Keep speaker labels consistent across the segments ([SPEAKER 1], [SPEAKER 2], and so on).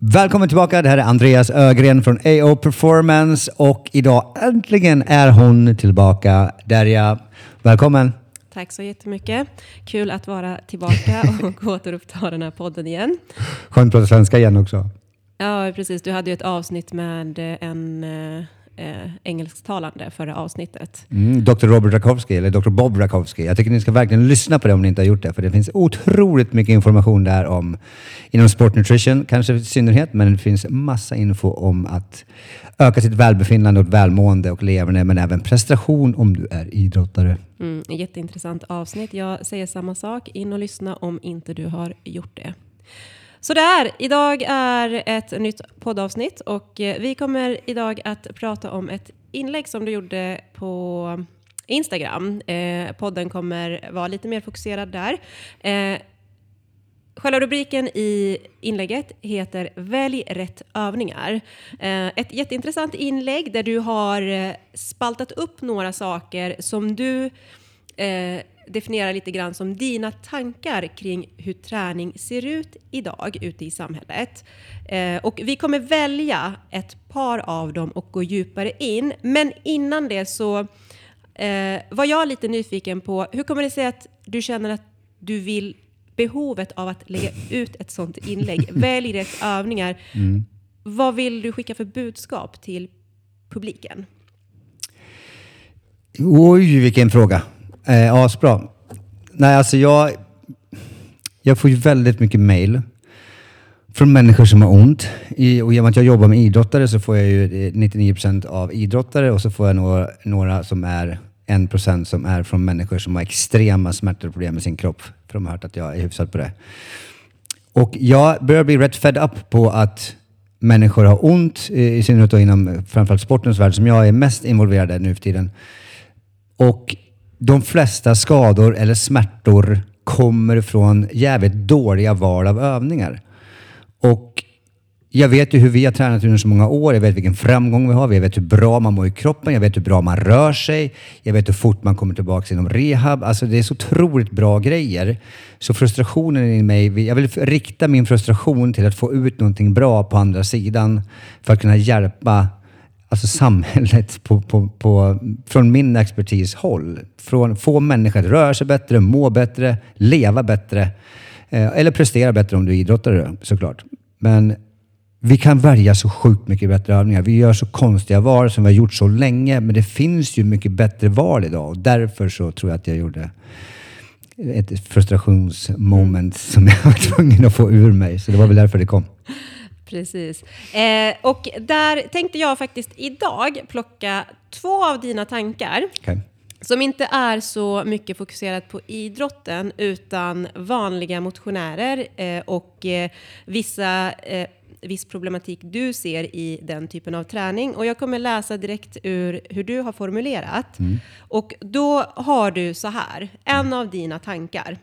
[SPEAKER 1] Välkommen tillbaka, det här är Andreas Ögren från AO Performance och idag äntligen är hon tillbaka. Derja, välkommen!
[SPEAKER 2] Tack så jättemycket. Kul att vara tillbaka och återuppta den här podden igen.
[SPEAKER 1] Skönt att prata svenska igen också.
[SPEAKER 2] Ja, precis. Du hade ju ett avsnitt med en eh, engelsktalande förra avsnittet.
[SPEAKER 1] Mm, Dr. Robert Rakowski, eller Dr. Bob Rakowski. Jag tycker ni ska verkligen lyssna på det om ni inte har gjort det, för det finns otroligt mycket information där om inom sport nutrition, kanske i synnerhet, men det finns massa info om att öka sitt välbefinnande och välmående och leverne, men även prestation om du är idrottare.
[SPEAKER 2] Mm, jätteintressant avsnitt. Jag säger samma sak. In och lyssna om inte du har gjort det. Så där, idag är ett nytt poddavsnitt och eh, vi kommer idag att prata om ett inlägg som du gjorde på Instagram. Eh, podden kommer vara lite mer fokuserad där. Eh, Själva rubriken i inlägget heter Välj rätt övningar. Eh, ett jätteintressant inlägg där du har eh, spaltat upp några saker som du eh, definiera lite grann som dina tankar kring hur träning ser ut idag ute i samhället. Eh, och vi kommer välja ett par av dem och gå djupare in. Men innan det så eh, var jag lite nyfiken på hur kommer det sig att du känner att du vill behovet av att lägga ut ett sånt inlägg? Välj rätt övningar. Mm. Vad vill du skicka för budskap till publiken?
[SPEAKER 1] Oj, vilken fråga. Eh, asbra. Nej, alltså jag, jag får ju väldigt mycket mail från människor som har ont. I, och genom att jag jobbar med idrottare så får jag ju eh, 99% av idrottare och så får jag några, några som är 1% som är från människor som har extrema smärtor och problem med sin kropp. För de har hört att jag är hyfsad på det. Och jag börjar bli rätt fed up på att människor har ont, i synnerhet då inom framförallt sportens värld som jag är mest involverad i nu för tiden. Och de flesta skador eller smärtor kommer från jävligt dåliga val av övningar. Och jag vet ju hur vi har tränat under så många år. Jag vet vilken framgång vi har. Jag vet hur bra man mår i kroppen. Jag vet hur bra man rör sig. Jag vet hur fort man kommer tillbaka inom rehab. Alltså det är så otroligt bra grejer. Så frustrationen i mig, jag vill rikta min frustration till att få ut någonting bra på andra sidan för att kunna hjälpa alltså samhället på, på, på, från min expertis håll. Från få människor att röra sig bättre, må bättre, leva bättre. Eh, eller prestera bättre om du är idrottare såklart. Men vi kan välja så sjukt mycket bättre övningar. Vi gör så konstiga val som vi har gjort så länge. Men det finns ju mycket bättre val idag. Och därför så tror jag att jag gjorde ett frustrationsmoment som jag var tvungen att få ur mig. Så det var väl därför det kom.
[SPEAKER 2] Precis. Eh, och där tänkte jag faktiskt idag plocka två av dina tankar. Okay. Som inte är så mycket fokuserat på idrotten utan vanliga motionärer eh, och eh, vissa eh, viss problematik du ser i den typen av träning. Och jag kommer läsa direkt ur hur du har formulerat. Mm. Och då har du så här, en av dina tankar.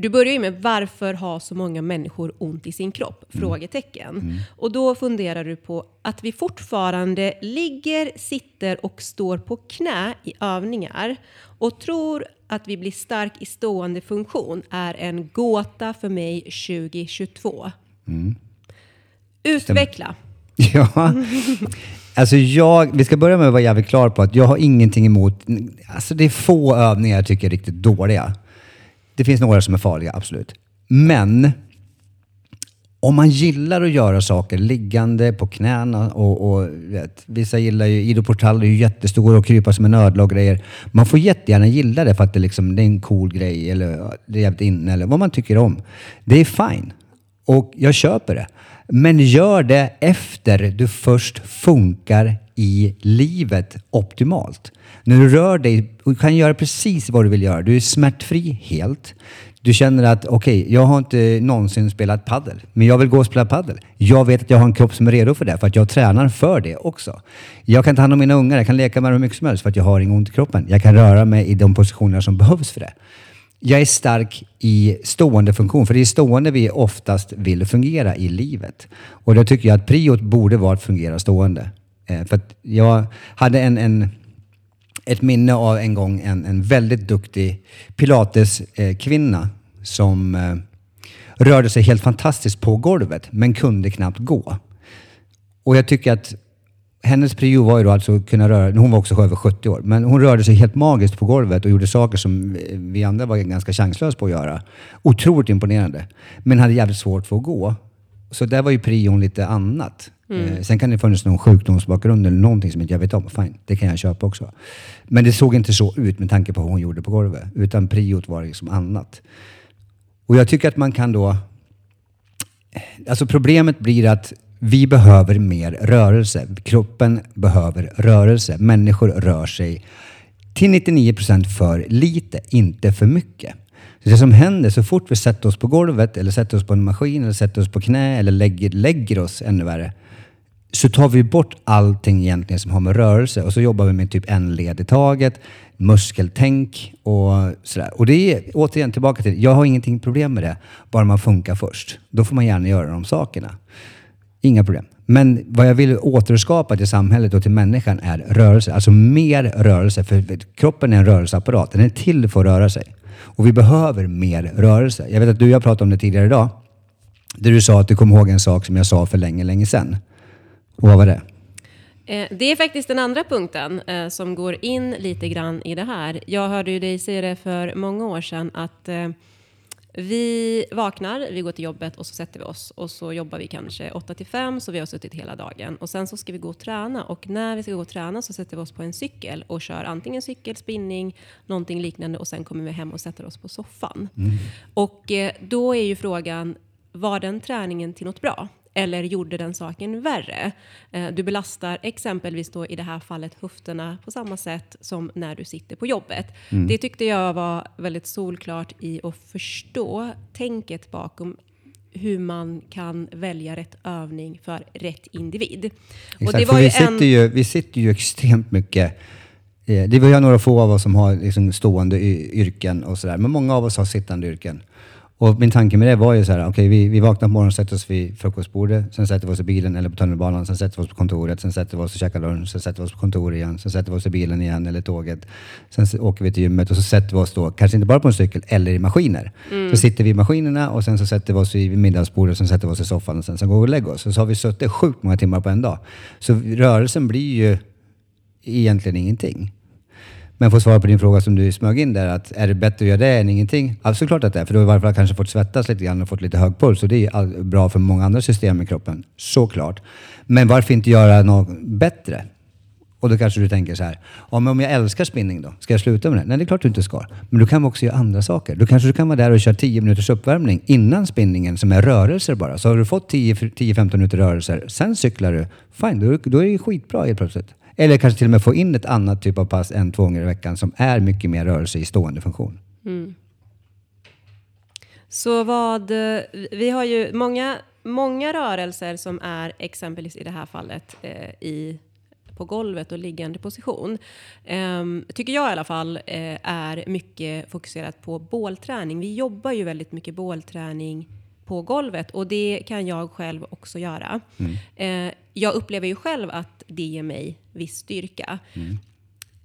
[SPEAKER 2] Du börjar ju med varför har så många människor ont i sin kropp? Mm. Frågetecken. Mm. Och då funderar du på att vi fortfarande ligger, sitter och står på knä i övningar och tror att vi blir stark i stående funktion är en gåta för mig 2022. Mm. Utveckla.
[SPEAKER 1] Ja, alltså jag, vi ska börja med att vara jävligt klar på att jag har ingenting emot, alltså det är få övningar jag tycker är riktigt dåliga. Det finns några som är farliga, absolut. Men om man gillar att göra saker liggande på knäna och, och vet, vissa gillar ju, Ido Portal är ju jättestor och krypa som en ödla och grejer. Man får jättegärna gilla det för att det, liksom, det är en cool grej eller det är jävligt inne eller vad man tycker om. Det är fine. Och jag köper det. Men gör det efter du först funkar i livet optimalt. När du rör dig, du kan göra precis vad du vill göra. Du är smärtfri helt. Du känner att okej, okay, jag har inte någonsin spelat paddel, men jag vill gå och spela paddel. Jag vet att jag har en kropp som är redo för det, för att jag tränar för det också. Jag kan ta hand om mina ungar, jag kan leka med dem hur mycket som helst för att jag har inget ont i kroppen. Jag kan röra mig i de positioner som behövs för det. Jag är stark i stående funktion, för det är stående vi oftast vill fungera i livet. Och då tycker jag att priot borde vara att fungera stående. Eh, för att jag hade en, en, ett minne av en gång en, en väldigt duktig pilateskvinna eh, som eh, rörde sig helt fantastiskt på golvet, men kunde knappt gå. Och jag tycker att hennes prio var ju då alltså att kunna röra, hon var också över 70 år, men hon rörde sig helt magiskt på golvet och gjorde saker som vi andra var ganska chanslösa på att göra. Otroligt imponerande. Men hade jävligt svårt för att gå. Så där var ju prion lite annat. Mm. Eh, sen kan det funnits någon sjukdomsbakgrund eller någonting som inte jag vet om. Fine, det kan jag köpa också. Men det såg inte så ut med tanke på vad hon gjorde på golvet. Utan priot var liksom annat. Och jag tycker att man kan då... Alltså problemet blir att vi behöver mer rörelse. Kroppen behöver rörelse. Människor rör sig till 99 procent för lite, inte för mycket. Det som händer så fort vi sätter oss på golvet eller sätter oss på en maskin eller sätter oss på knä eller lägger, lägger oss ännu värre så tar vi bort allting egentligen som har med rörelse och så jobbar vi med typ en led i taget, muskeltänk och sådär. Och det är återigen tillbaka till, jag har ingenting problem med det, bara man funkar först. Då får man gärna göra de sakerna. Inga problem. Men vad jag vill återskapa till samhället och till människan är rörelse. Alltså mer rörelse. För kroppen är en rörelseapparat. Den är till för att röra sig. Och vi behöver mer rörelse. Jag vet att du och jag pratade om det tidigare idag. Där du sa att du kom ihåg en sak som jag sa för länge, länge sedan. Och vad var det?
[SPEAKER 2] Eh, det är faktiskt den andra punkten eh, som går in lite grann i det här. Jag hörde ju dig säga det för många år sedan att eh, vi vaknar, vi går till jobbet och så sätter vi oss och så jobbar vi kanske 8 till 5 så vi har suttit hela dagen och sen så ska vi gå och träna och när vi ska gå och träna så sätter vi oss på en cykel och kör antingen cykel, spinning, någonting liknande och sen kommer vi hem och sätter oss på soffan. Och eh, då är ju frågan, var den träningen till något bra? Eller gjorde den saken värre? Eh, Du belastar exempelvis då i det här fallet höfterna på samma sätt som när du sitter på jobbet. Det tyckte jag var väldigt solklart i att förstå tänket bakom hur man kan välja rätt övning för rätt individ.
[SPEAKER 1] Exakt, för vi, sitter ju, vi sitter ju extremt mycket eh, det var ju några få av oss som har liksom stående yrken och sådär, men många av oss har sittande yrken. Och min tanke med det var ju så här, okej vi, vi vaknar på morgonen, sätter oss vid frukostbordet, sen sätter vi oss i bilen eller på tunnelbanan, sen sätter vi oss på kontoret, sen sätter vi oss och käkar lunch, sen sätter vi oss på kontoret igen, sen sätter vi oss i bilen igen eller tåget. Sen åker vi till gymmet och så sätter vi oss då, kanske inte bara på en cykel, eller i maskiner. Så sitter vi i maskinerna och sen så sätter vi oss vid middagsbordet, sen sätter vi oss i soffan och sen så går vi och lägger oss. Och så har vi suttit sjukt många timmar på en dag. Så rörelsen blir ju egentligen ingenting. Men för att svara på din fråga som du smög in där, att är det bättre att göra det än ingenting? Ja, såklart att det är. För då har du i varje fall kanske fått svettas lite grann och fått lite hög puls. Och det är ju bra för många andra system i kroppen. Såklart. Men varför inte göra något bättre? Och då kanske du tänker så här, ja, men om jag älskar spinning då? Ska jag sluta med det? Nej, det är klart du inte ska. Men du kan också göra andra saker. Då kanske du kan vara där och köra 10 minuters uppvärmning innan spinningen som är rörelser bara. Så har du fått 10-15 minuter rörelser, sen cyklar du. Fine, då, då är det skitbra helt plötsligt. Eller kanske till och med få in ett annat typ av pass en, två gånger i veckan som är mycket mer rörelse i stående funktion.
[SPEAKER 2] Så vad, eh, vi har ju många, många rörelser som är exempelvis i det här fallet eh, i, på golvet och liggande position. Ehm, tycker jag i alla fall eh, är mycket fokuserat på bålträning. Vi jobbar ju väldigt mycket bålträning på golvet och det kan jag själv också göra. Eh, jag upplever ju själv att det ger mig viss styrka.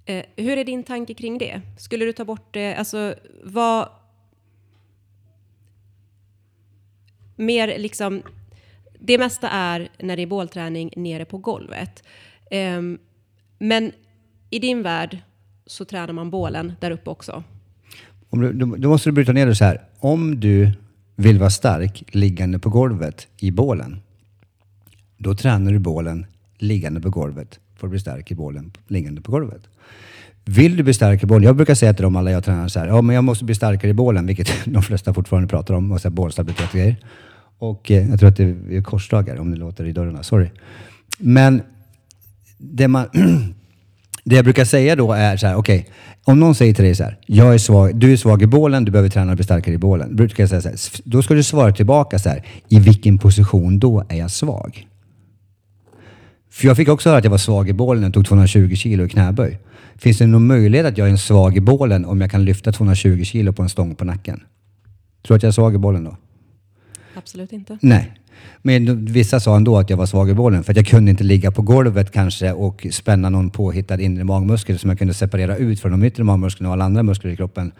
[SPEAKER 2] Eh, hur är din tanke kring det? Skulle du ta bort det? Alltså, vad, mer liksom, det mesta är när det är bålträning nere på golvet. Ehm, men i din värld så tränar man bålen där uppe också.
[SPEAKER 1] Om du, då, då måste du bryta ner det så här. Om du vill vara stark liggande på golvet i bålen, då tränar du bålen liggande på golvet för att bli stark i bålen liggande på golvet. Vill du bli stark i bålen? Jag brukar säga till dem alla jag tränar så här, ja men jag måste bli starkare i bålen, vilket de flesta fortfarande pratar om, och så här bollstabilitet och grejer. Och eh, jag tror att det är korsdragare om det låter i dörrarna, sorry. Men det man... Det jag brukar säga då är så här, okej, om någon säger till dig så här, jag är svag, du är svag i bålen, du behöver träna och bli starkare i bålen. Brukar jag säga så här, då ska du svara tillbaka så här, i vilken position då är jag svag? För jag fick också höra att jag var svag i bålen jag tog 220 kilo i knäböj. Finns det någon möjlighet att jag är en svag i bålen om jag kan lyfta 220 kilo på en stång på nacken? Tror du att jag är svag i bålen då?
[SPEAKER 2] Absolut inte.
[SPEAKER 1] Nej. Men vissa sa ändå att jag var svag i bålen för att jag kunde inte ligga på golvet kanske och spänna någon påhittad inre magmuskel som jag kunde separera ut från de yttre magmusklerna och alla andra muskler i kroppen.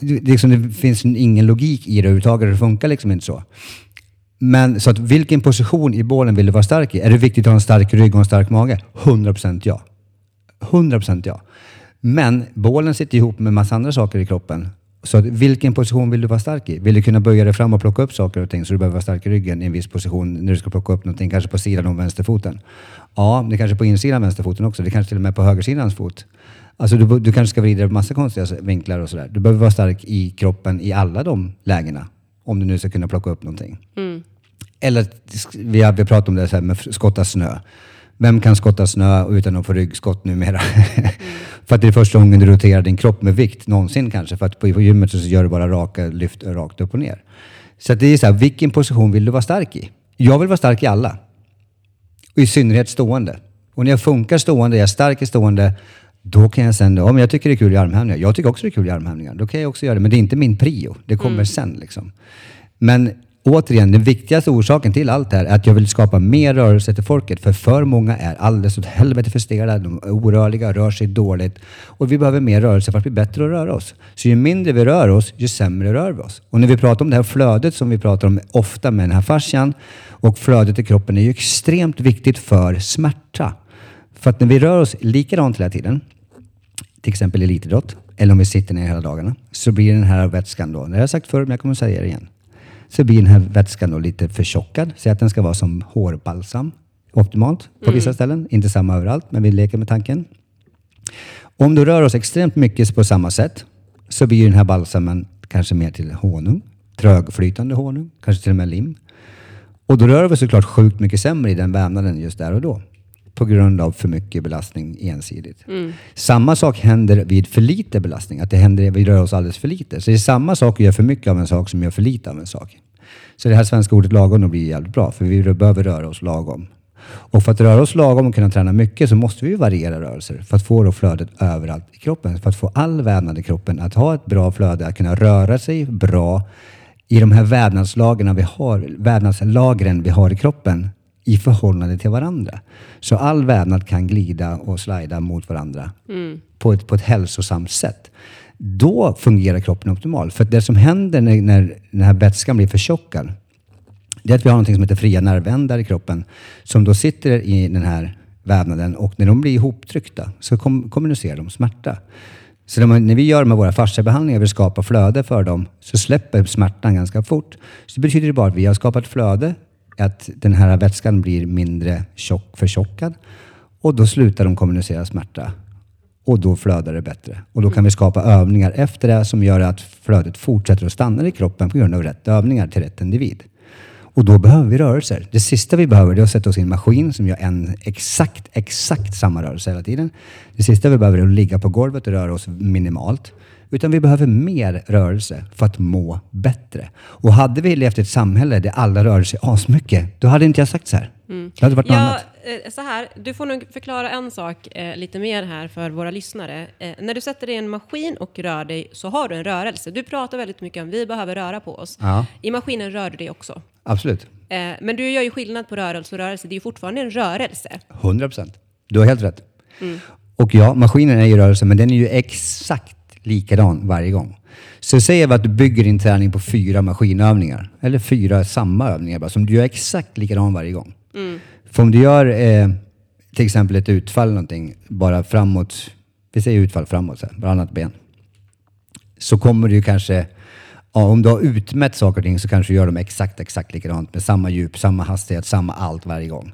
[SPEAKER 1] det, det, liksom, det finns ingen logik i det överhuvudtaget. Det funkar liksom inte så. Men så att vilken position i bålen vill du vara stark i? Är det viktigt att ha en stark rygg och en stark mage? 100% ja. 100% ja. Men bålen sitter ihop med massa andra saker i kroppen. Så att vilken position vill du vara stark i? Vill du kunna böja dig fram och plocka upp saker och ting så du behöver vara stark i ryggen i en viss position när du ska plocka upp någonting, kanske på sidan om vänsterfoten? Ja, det kanske på insidan av vänsterfoten också. Det kanske till och med på högersidans fot. Alltså du, du kanske ska vrida dig på massa konstiga vinklar och sådär. Du behöver vara stark i kroppen i alla de lägena. Om du nu ska kunna plocka upp någonting.
[SPEAKER 2] Mm.
[SPEAKER 1] Eller vi har, vi har pratat om det här med skotta snö. Vem kan skotta snö utan att få ryggskott numera? Mm. för att det är första gången du roterar din kropp med vikt någonsin kanske. För att på, på gymmet så gör du bara raka lyft rakt upp och ner. Så det är så här, vilken position vill du vara stark i? Jag vill vara stark i alla. Och i synnerhet stående. Och när jag funkar stående, jag är stark i stående, då kan jag sen, om jag tycker det är kul i armhävningar, jag tycker också det är kul i armhävningar, då kan jag också göra det. Men det är inte min prio. Det kommer mm. sen liksom. Men återigen, den viktigaste orsaken till allt det här är att jag vill skapa mer rörelse till folket. För för många är alldeles åt helvete för stela, de är orörliga, rör sig dåligt. Och vi behöver mer rörelse för att bli bättre att röra oss. Så ju mindre vi rör oss, ju sämre rör vi oss. Och när vi pratar om det här flödet som vi pratar om ofta med den här fascian och flödet i kroppen är ju extremt viktigt för smärta. För att när vi rör oss likadant hela tiden, till exempel elitidrott, eller om vi sitter ner hela dagarna, så blir den här vätskan då, det har jag sagt förr men jag kommer säga det igen, så blir den här vätskan då lite förtjockad. Säg att den ska vara som hårbalsam optimalt på mm. vissa ställen. Inte samma överallt, men vi leker med tanken. Om du rör oss extremt mycket på samma sätt så blir den här balsamen kanske mer till honung, trögflytande honung, kanske till och med lim. Och då rör vi såklart sjukt mycket sämre i den vävnaden just där och då på grund av för mycket belastning ensidigt. Mm. Samma sak händer vid för lite belastning, att det händer, vi rör oss alldeles för lite. Så det är samma sak att göra för mycket av en sak som gör för lite av en sak. Så det här svenska ordet lagom blir jävligt bra, för vi behöver röra oss lagom. Och för att röra oss lagom och kunna träna mycket så måste vi variera rörelser för att få då flödet överallt i kroppen. För att få all vävnad i kroppen att ha ett bra flöde, att kunna röra sig bra i de här vävnadslagren vi har, vävnadslagren vi har i kroppen i förhållande till varandra. Så all vävnad kan glida och slida mot varandra mm. på, ett, på ett hälsosamt sätt. Då fungerar kroppen optimalt. För det som händer när, när den här vätskan blir förtjockad, det är att vi har något som heter fria nervändar i kroppen som då sitter i den här vävnaden och när de blir ihoptryckta så kom, kommunicerar de smärta. Så när vi gör med våra fasciabehandlingar, vi skapar flöde för dem, så släpper smärtan ganska fort. Så det betyder bara att vi har skapat flöde att den här vätskan blir mindre tjock, förtjockad och då slutar de kommunicera smärta och då flödar det bättre. Och då kan vi skapa övningar efter det som gör att flödet fortsätter att stanna i kroppen på grund av rätt övningar till rätt individ. Och då behöver vi rörelser. Det sista vi behöver är att sätta oss i en maskin som gör en exakt, exakt samma rörelse hela tiden. Det sista vi behöver är att ligga på golvet och röra oss minimalt. Utan vi behöver mer rörelse för att må bättre. Och hade vi levt i ett samhälle där alla rör sig asmycket, då hade inte jag sagt så här. Mm. Det hade varit
[SPEAKER 2] ja,
[SPEAKER 1] annat.
[SPEAKER 2] Eh, så här, du får nog förklara en sak eh, lite mer här för våra lyssnare. Eh, när du sätter dig i en maskin och rör dig så har du en rörelse. Du pratar väldigt mycket om vi behöver röra på oss.
[SPEAKER 1] Ja.
[SPEAKER 2] I maskinen rör du dig också.
[SPEAKER 1] Absolut.
[SPEAKER 2] Eh, men du gör ju skillnad på rörelse och rörelse. Det är ju fortfarande en rörelse.
[SPEAKER 1] 100 procent. Du har helt rätt. Mm. Och ja, maskinen är ju rörelse, men den är ju exakt likadan varje gång. Så säger vi att du bygger din träning på fyra maskinövningar, eller fyra samma övningar bara, som du gör exakt likadan varje gång. Mm. För om du gör eh, till exempel ett utfall någonting, bara framåt, vi säger utfall framåt, så här, varannat ben. Så kommer du kanske, ja, om du har utmätt saker och ting så kanske du gör dem exakt, exakt likadant med samma djup, samma hastighet, samma allt varje gång.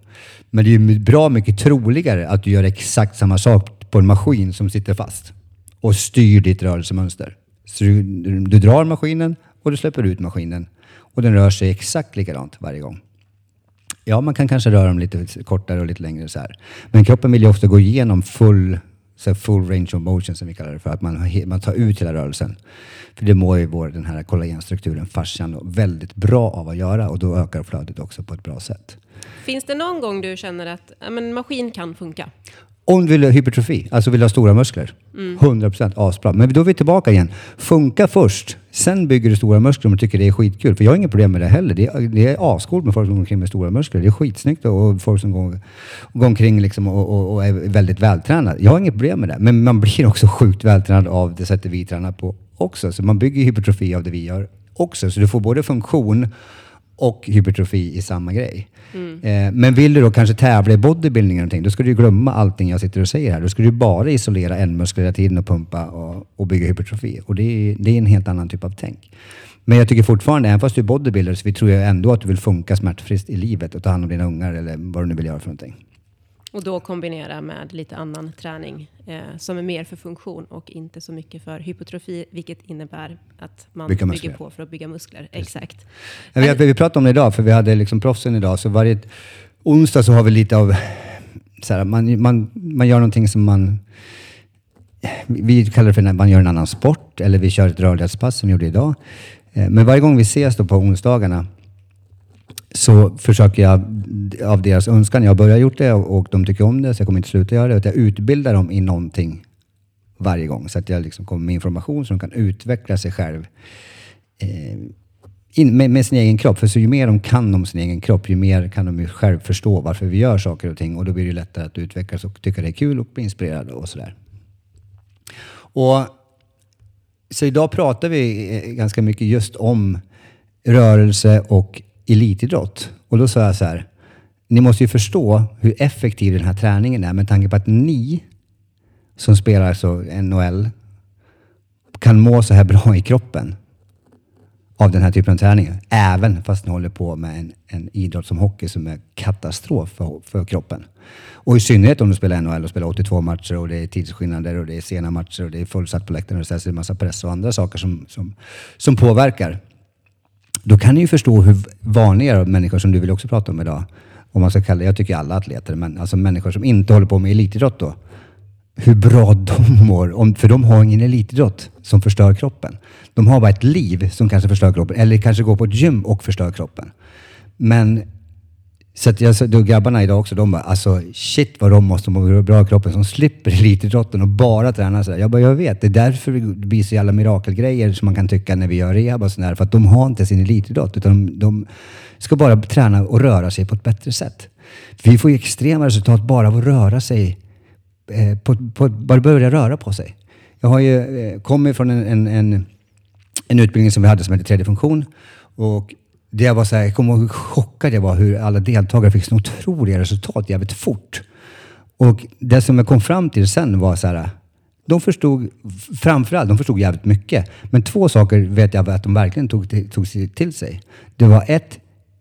[SPEAKER 1] Men det är ju bra mycket troligare att du gör exakt samma sak på en maskin som sitter fast och styr ditt rörelsemönster. Så du, du, drar maskinen och du släpper ut maskinen och den rör sig exakt likadant varje gång. Ja, man kan kanske röra dem lite kortare och lite längre så här. Men kroppen vill ju ofta gå igenom full, så full range of motion som vi kallar det för. Att man, man tar ut hela rörelsen. För det mår ju vår, den här kollagenstrukturen, fascian, väldigt bra av att göra och då ökar flödet också på ett bra sätt.
[SPEAKER 2] Finns det någon gång du känner att ja, men maskin kan funka?
[SPEAKER 1] Om du vill ha hypertrofi, alltså vill ha stora muskler. Mm. 100% asbra. Men då är vi tillbaka igen. Funka först, sen bygger du stora muskler om du tycker det är skitkul. För jag har inget problem med det heller. Det är, det är ascoolt med folk som går omkring med stora muskler. Det är skitsnyggt och folk som går, går omkring liksom och, och, och, är väldigt vältränade. Jag har inget problem med det. Men man blir också sjukt vältränad av det sättet vi tränar på också. Så man bygger hypertrofi av det vi gör också. Så du får både funktion och hypertrofi i samma grej. Eh, men vill du då kanske tävla i bodybuilding eller någonting, då ska du glömma allting jag sitter och säger här. Då ska du bara isolera en muskel hela tiden och pumpa och, och bygga hypertrofi. Och det är, det är en helt annan typ av tänk. Men jag tycker fortfarande, även fast du är bodybuilder, så vi tror jag ändå att du vill funka smärtfritt i livet och ta hand om dina ungar eller vad du nu vill göra för någonting.
[SPEAKER 2] Och då kombinera med lite annan träning eh, som är mer för funktion och inte så mycket för hypotrofi, vilket innebär att man bygger
[SPEAKER 1] muskler.
[SPEAKER 2] på för att bygga muskler. Exakt.
[SPEAKER 1] Ja, Vi, vi pratade om det idag, för vi hade liksom proffsen idag. Så varje onsdag så har vi lite av... Så här, man, man, man gör någonting som man... Vi kallar det för när man gör en annan sport, eller vi kör ett rörlighetspass som vi gjorde idag. Eh, Men varje gång vi ses då på onsdagarna så försöker jag av deras önskan, jag har börjat gjort det och de tycker om det så jag kommer inte sluta göra det, att jag utbildar dem i någonting varje gång. Så att jag liksom kommer med information så de kan utveckla sig själv eh, in, med, med sin egen kropp. För så ju mer de kan om sin egen kropp, ju mer kan de ju själv förstå varför vi gör saker och ting. Och då blir det lättare att utvecklas och tycka det är kul och bli inspirerad och sådär. Och, så idag pratar vi eh, ganska mycket just om rörelse och elitidrott. Och då sa jag så här, ni måste ju förstå hur effektiv den här träningen är med tanke på att ni som spelar alltså så NHL kan må så här bra i kroppen av den här typen av träning. Även fast ni håller på med en, en idrott som hockey som är katastrof för, för kroppen. Och i synnerhet om du spelar NHL och spelar 82 matcher och det är tidsskillnader och det är sena matcher och det är fullsatt på läktaren och så är det en massa press och andra saker som, som, som påverkar. Då kan ni ju förstå hur vanliga människor som du vill också prata om idag, om man ska kalla jag tycker alla atleter, men alltså människor som inte håller på med elitidrott då, hur bra de mår. Om, för de har ingen elitidrott som förstör kroppen. De har bara ett liv som kanske förstör kroppen. Eller kanske går på ett gym och förstör kroppen. Men så att jag, så då grabbarna idag också, de bara alltså shit vad de måste må bra i kroppen som slipper elitidrotten och bara tränar sådär. Jag bara, jag vet. Det är därför det blir så jävla mirakelgrejer som man kan tycka när vi gör rehab och sådär. För att de har inte sin elitidrott utan de, de ska bara träna och röra sig på ett bättre sätt. Vi får ju extrema resultat bara av att röra sig eh, på, på, bara börja röra på sig. Jag har ju eh, kommit från en, en, en, en utbildning som vi hade som hette tredje funktion. Och det jag var så här, jag kommer ihåg hur chockad jag var hur alla deltagare fick så otroliga resultat jävligt fort. Och det som jag kom fram till sen var så här, de förstod, framförallt, de förstod jävligt mycket. Men två saker vet jag att de verkligen tog, tog sig till sig. Det var ett,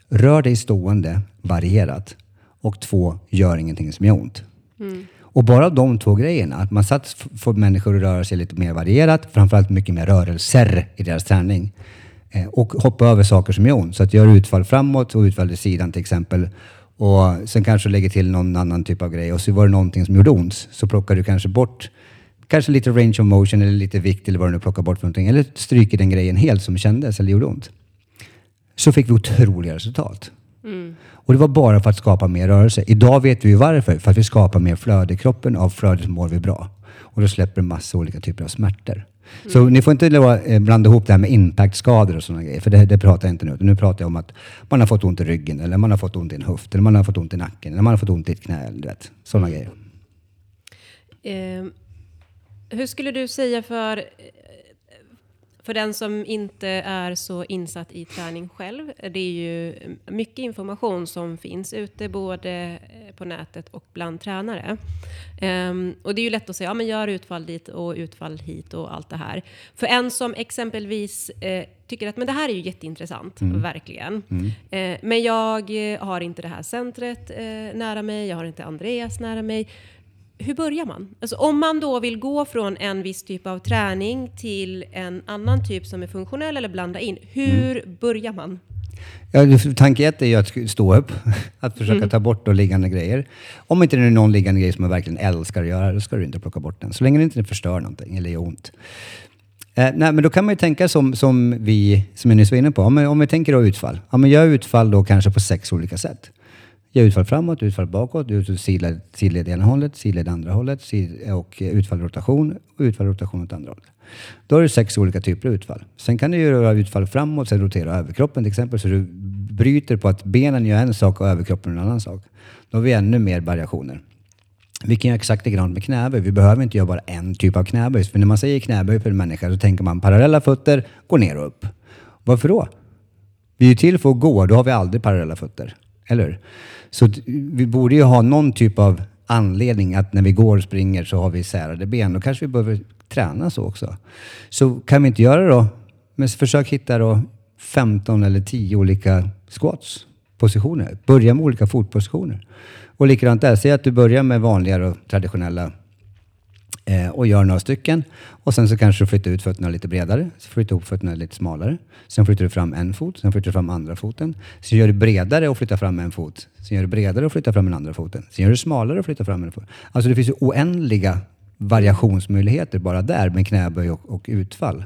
[SPEAKER 1] rör dig stående varierat. Och två, gör ingenting som gör ont. Och bara de två grejerna, att man satt f- får människor att röra sig lite mer varierat, framförallt mycket mer rörelser i deras träning. Eh, och hoppa över saker som gör ont. Så att göra utfall framåt och utfall till sidan till exempel. Och sen kanske lägga till någon annan typ av grej. Och så var det någonting som gjorde ont. Så plockar du kanske bort kanske lite range of motion eller lite vikt eller vad du nu plockar bort för någonting. Eller stryker den grejen helt som kändes eller gjorde ont. Så fick vi otroliga resultat. Och det var bara för att skapa mer rörelse. Idag vet vi ju varför. För att vi skapar mer flöde i kroppen. Av flödet mår vi bra. Och då släpper det massa olika typer av smärtor. Så ni får inte eh, blanda ihop det här med impactskador och sådana grejer. För det, det pratar jag inte nu. Nu pratar jag om att man har fått ont i ryggen. Eller man har fått ont i en höft. Eller man har fått ont i nacken. Eller man har fått ont i ett knä. eller sådana grejer.
[SPEAKER 2] Eh, hur skulle du säga för, för den som inte är så insatt i träning själv? Det är ju mycket information som finns ute både eh, på nätet och bland tränare. Ehm, och det är ju lätt att säga, ja men gör utfall dit och utfall hit och allt det här. För en som exempelvis eh, tycker att men det här är ju jätteintressant, verkligen. Eh, men jag har inte det här centret eh, nära mig, jag har inte Andreas nära mig hur börjar man? Alltså om man då vill gå från en viss typ av träning till en annan typ som är funktionell eller blanda in. Hur börjar man?
[SPEAKER 1] Ja, tanke ett är ju att stå upp. Att försöka ta bort då liggande grejer. Om inte det är någon liggande grej som man verkligen älskar att göra, då ska du inte plocka bort den. Så länge det inte förstör någonting eller gör ont. Eh, nej, men då kan man ju tänka som, som vi, som jag nyss var inne på. Om, om vi tänker då utfall. Ja, men gör utfall då kanske på sex olika sätt. Gör utfall framåt, utfall bakåt, utfall sidled, sidled ena hållet, sidled andra hållet sid, och utfall rotation och utfall rotation åt andra hållet. Då har du sex olika typer av utfall. Sen kan du göra utfall framåt, sen rotera överkroppen till exempel. Så du bryter på att benen gör en sak och överkroppen en annan sak. Då har vi ännu mer variationer. Vi kan göra exakt likadant med knäböj. Vi behöver inte göra bara en typ av knäböj. För när man säger knäböj för en människa så tänker man parallella fötter, gå ner och upp. Varför då? Vi är ju till för att gå, då har vi aldrig parallella fötter. Eller hur? Så vi borde ju ha någon typ av anledning att när vi går och springer så har vi särade ben. Då kanske vi behöver träna så också. Så kan vi inte göra det då? Men försök hitta då 15 eller 10 olika squats positioner. Börja med olika fotpositioner. Och likadant där, säg att du börjar med vanliga och traditionella Eh, och gör några stycken. Och sen så kanske du flyttar ut fötterna lite bredare, så flyttar ihop fötterna lite smalare. Sen flyttar du fram en fot, sen flyttar du fram andra foten. Sen gör du bredare och flyttar fram en fot. Sen gör du bredare och flyttar fram den andra foten. Sen gör du smalare och flyttar fram en fot. Alltså det finns ju oändliga variationsmöjligheter bara där med knäböj och, och utfall.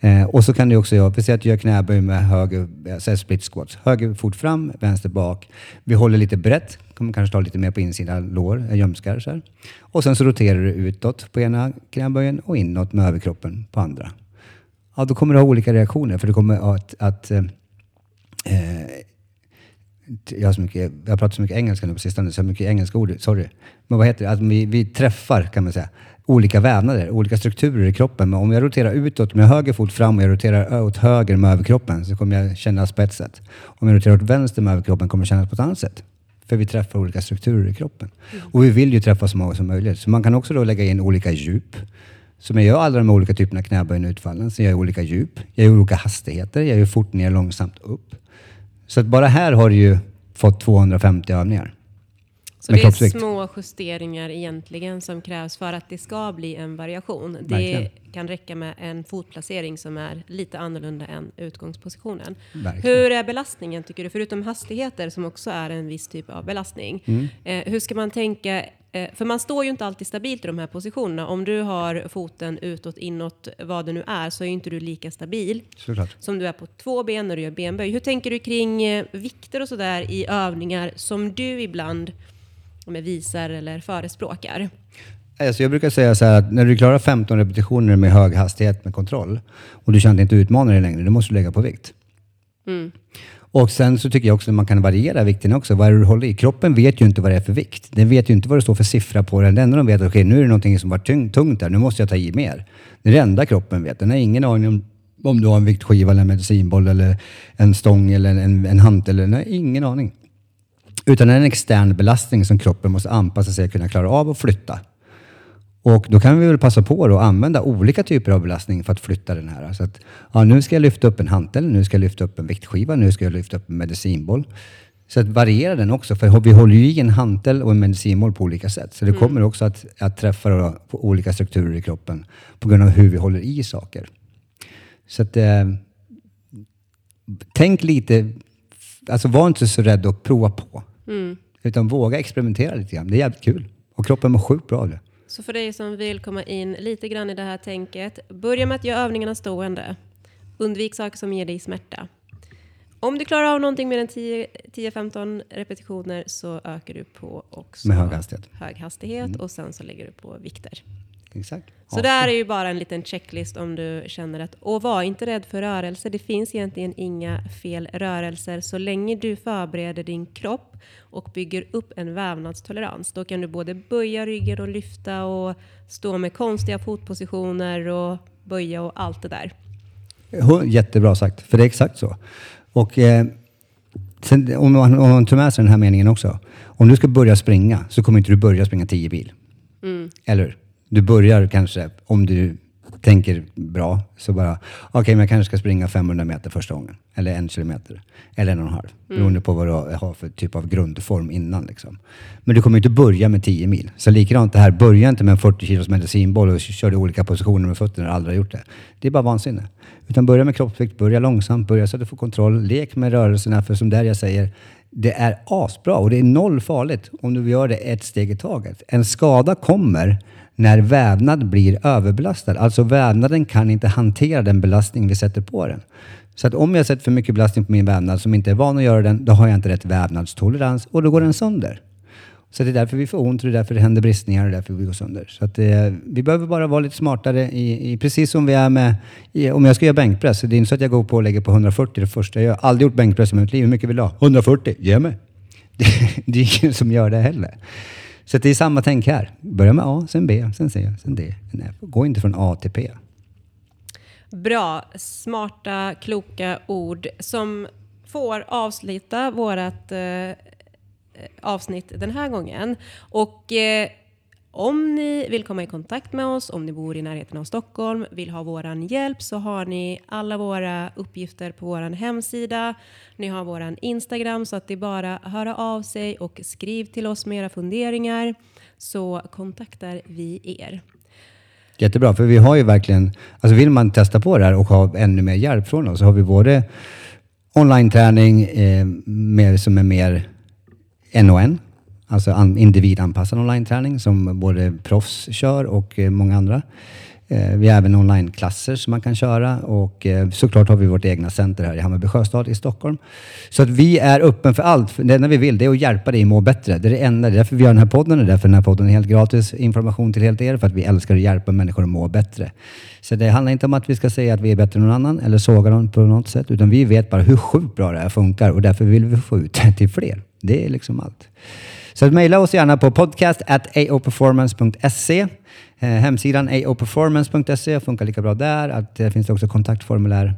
[SPEAKER 1] Eh, och så kan du också göra, vi säger att du gör knäböj med höger, eh, split squats. Höger fot fram, vänster bak. Vi håller lite brett, kommer kanske ta lite mer på insidan lår, eh, ljumskar så här. Och sen så roterar du utåt på ena knäböjen och inåt med överkroppen på andra. Ja, då kommer du ha olika reaktioner för du kommer att, att eh, eh, jag har, så mycket, jag har pratat så mycket engelska nu på sistone, så jag har mycket engelska ord. Sorry. Men vad heter det? Att vi, vi träffar, kan man säga, olika vävnader, olika strukturer i kroppen. Men om jag roterar utåt med höger fot fram och jag roterar åt höger med överkroppen så kommer jag kännas på ett sätt. Om jag roterar åt vänster med överkroppen kommer jag kännas på ett annat sätt. För vi träffar olika strukturer i kroppen. Och vi vill ju träffa så många som möjligt. Så man kan också då lägga in olika djup. Som jag gör alla de olika typerna av knäböjen och utfallen. Så jag gör olika djup. Jag gör olika hastigheter. Jag gör fort ner, långsamt upp. Så att bara här har du ju fått 250 övningar.
[SPEAKER 2] Så det är små justeringar egentligen som krävs för att det ska bli en variation. Det
[SPEAKER 1] Verkligen.
[SPEAKER 2] kan räcka med en fotplacering som är lite annorlunda än utgångspositionen.
[SPEAKER 1] Verkligen.
[SPEAKER 2] Hur är belastningen tycker du? Förutom hastigheter som också är en viss typ av belastning.
[SPEAKER 1] Mm.
[SPEAKER 2] Eh, hur ska man tänka? Eh, för man står ju inte alltid stabilt i de här positionerna. Om du har foten utåt, inåt, vad det nu är, så är ju inte du lika stabil
[SPEAKER 1] Såklart.
[SPEAKER 2] som du är på två ben när du gör benböj. Hur tänker du kring eh, vikter och sådär i övningar som du ibland med visar eller förespråkar?
[SPEAKER 1] Alltså jag brukar säga så här att när du klarar 15 repetitioner med hög hastighet med kontroll och du känner dig inte utmanar dig längre, då måste du lägga på vikt. Och sen så tycker jag också att man kan variera vikten också. Vad är det du håller i? Kroppen vet ju inte vad det är för vikt. Den vet ju inte vad det står för siffra på den. Det enda de vet är att okay, nu är det någonting som var tungt där, nu måste jag ta i mer. Det är det enda kroppen vet. Den har ingen aning om om du har en viktskiva eller en medicinboll eller en stång eller en, en, en hantel. Den har ingen aning. Utan en extern belastning som kroppen måste anpassa sig att kunna klara av och flytta. Och då kan vi väl passa på att använda olika typer av belastning för att flytta den här. Så att, ja, nu ska jag lyfta upp en hantel, nu ska jag lyfta upp en viktskiva, nu ska jag lyfta upp en medicinboll. Så att variera den också, för vi håller ju i en hantel och en medicinboll på olika sätt. Så det kommer också att, att träffa då på olika strukturer i kroppen på grund av hur vi håller i saker. Så att, eh, tänk lite, alltså var inte så rädd att prova på. Utan våga experimentera lite grann. Det är jävligt kul. Och kroppen mår sjukt bra av det.
[SPEAKER 2] Så för dig som vill komma in lite grann i det här tänket, börja med att göra övningarna stående. Undvik saker som ger dig smärta. Om du klarar av någonting mer än 10 10-15 repetitioner så ökar du på också
[SPEAKER 1] Med hög hastighet. Mm.
[SPEAKER 2] hög hastighet och sen så lägger du på vikter.
[SPEAKER 1] Exakt.
[SPEAKER 2] Så där är ju bara en liten checklist om du känner att, och var inte rädd för rörelser. Det finns egentligen inga fel rörelser så länge du förbereder din kropp och bygger upp en vävnadstolerans. Då kan du både böja ryggen och lyfta och stå med konstiga fotpositioner och böja och allt det där.
[SPEAKER 1] Jättebra sagt, för det är exakt så. Och eh, sen, om, man, om man tar med sig den här meningen också. Om du ska börja springa så kommer inte du börja springa 10 bil. Eller hur? Du börjar kanske, om du tänker bra, så bara, okej men jag kanske ska springa 500 meter första gången. Eller en kilometer. Eller en och en halv. Beroende på vad du har för typ av grundform innan. Liksom. Men du kommer inte börja med 10 mil. Så likadant det här, börja inte med en 40 kilos medicinboll och kör i olika positioner med fötterna. Jag har aldrig gjort det. Det är bara vansinne. Utan börja med kroppsvikt, börja långsamt, börja så att du får kontroll. Lek med rörelserna, för som där jag säger, det är asbra och det är noll farligt om du gör det ett steg i taget. En skada kommer när vävnad blir överbelastad. Alltså vävnaden kan inte hantera den belastning vi sätter på den. Så att om jag sätter för mycket belastning på min vävnad som inte är van att göra den, då har jag inte rätt vävnadstolerans och då går den sönder. Så det är därför vi får ont och det är därför det händer bristningar och det är därför vi går sönder. Så att, eh, vi behöver bara vara lite smartare, i, i, precis som vi är med... I, om jag ska göra bänkpress, det är inte så att jag går på och lägger på 140 det första jag gör. Aldrig gjort bänkpress i mitt liv. Hur mycket vill du ha? 140? Ge mig! Det, det är ingen som gör det heller. Så det är samma tänk här. Börja med A, sen B, sen C, sen D, sen F. Gå inte från A till P.
[SPEAKER 2] Bra, smarta, kloka ord som får avsluta vårt eh, eh, avsnitt den här gången. Och eh, om ni vill komma i kontakt med oss, om ni bor i närheten av Stockholm, vill ha våran hjälp så har ni alla våra uppgifter på våran hemsida. Ni har våran Instagram så att det är bara att höra av sig och skriv till oss med era funderingar så kontaktar vi er.
[SPEAKER 1] Jättebra, för vi har ju verkligen, alltså vill man testa på det här och ha ännu mer hjälp från oss så har vi både online-träning eh, med, som är mer en och en, alltså an, individanpassad online-träning som både proffs kör och eh, många andra. Eh, vi har även online-klasser som man kan köra och eh, såklart har vi vårt egna center här i Hammarby Sjöstad i Stockholm. Så att vi är öppen för allt. Det enda vi vill det är att hjälpa dig att må bättre. Det är det enda. Det är därför vi gör den här podden. Det är därför den här podden är helt gratis information till helt er. För att vi älskar att hjälpa människor att må bättre. Så det handlar inte om att vi ska säga att vi är bättre än någon annan eller såga någon på något sätt. Utan vi vet bara hur sjukt bra det här funkar och därför vill vi få ut det till fler. Det är liksom allt. Så mejla oss gärna på podcast at aoperformance.se. Eh, hemsidan aoperformance.se funkar lika bra där. Att, det finns också kontaktformulär.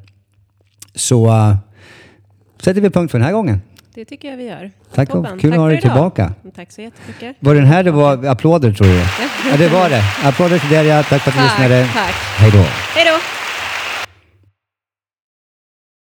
[SPEAKER 1] Så uh, sätter vi punkt för den här gången.
[SPEAKER 2] Det tycker jag vi gör.
[SPEAKER 1] Tack och kul att ha dig tillbaka.
[SPEAKER 2] Tack så jättemycket.
[SPEAKER 1] Var den här det var applåder tror jag? Ja, det var det. Applåder till Derja. Tack för att du
[SPEAKER 2] Tack,
[SPEAKER 1] lyssnade.
[SPEAKER 2] tack.
[SPEAKER 1] Hej då.
[SPEAKER 2] Hej då!